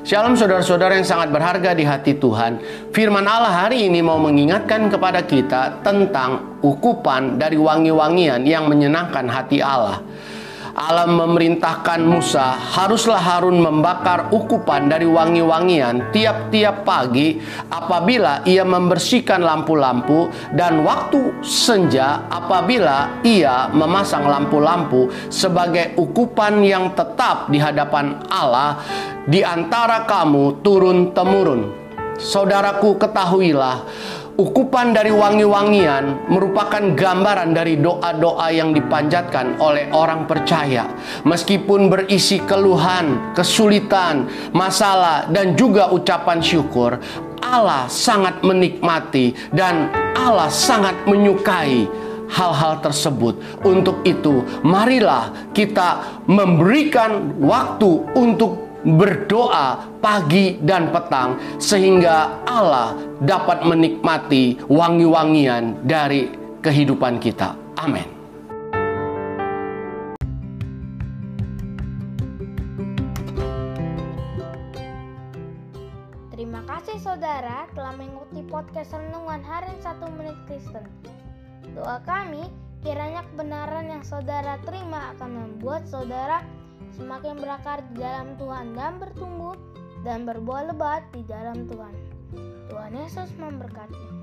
Shalom saudara-saudara yang sangat berharga di hati Tuhan. Firman Allah hari ini mau mengingatkan kepada kita tentang ukupan dari wangi-wangian yang menyenangkan hati Allah. Allah memerintahkan Musa, haruslah Harun membakar ukupan dari wangi-wangian tiap-tiap pagi apabila ia membersihkan lampu-lampu dan waktu senja apabila ia memasang lampu-lampu sebagai ukupan yang tetap di hadapan Allah di antara kamu turun-temurun. Saudaraku ketahuilah Ukupan dari wangi-wangian merupakan gambaran dari doa-doa yang dipanjatkan oleh orang percaya. Meskipun berisi keluhan, kesulitan, masalah, dan juga ucapan syukur, Allah sangat menikmati dan Allah sangat menyukai hal-hal tersebut. Untuk itu, marilah kita memberikan waktu untuk berdoa pagi dan petang sehingga Allah dapat menikmati wangi-wangian dari kehidupan kita. Amin. Terima kasih saudara telah mengikuti podcast Renungan Harian 1 Menit Kristen. Doa kami kiranya kebenaran yang saudara terima akan membuat saudara semakin berakar di dalam Tuhan dan bertumbuh dan berbuah lebat di dalam Tuhan. Tuhan Yesus memberkati.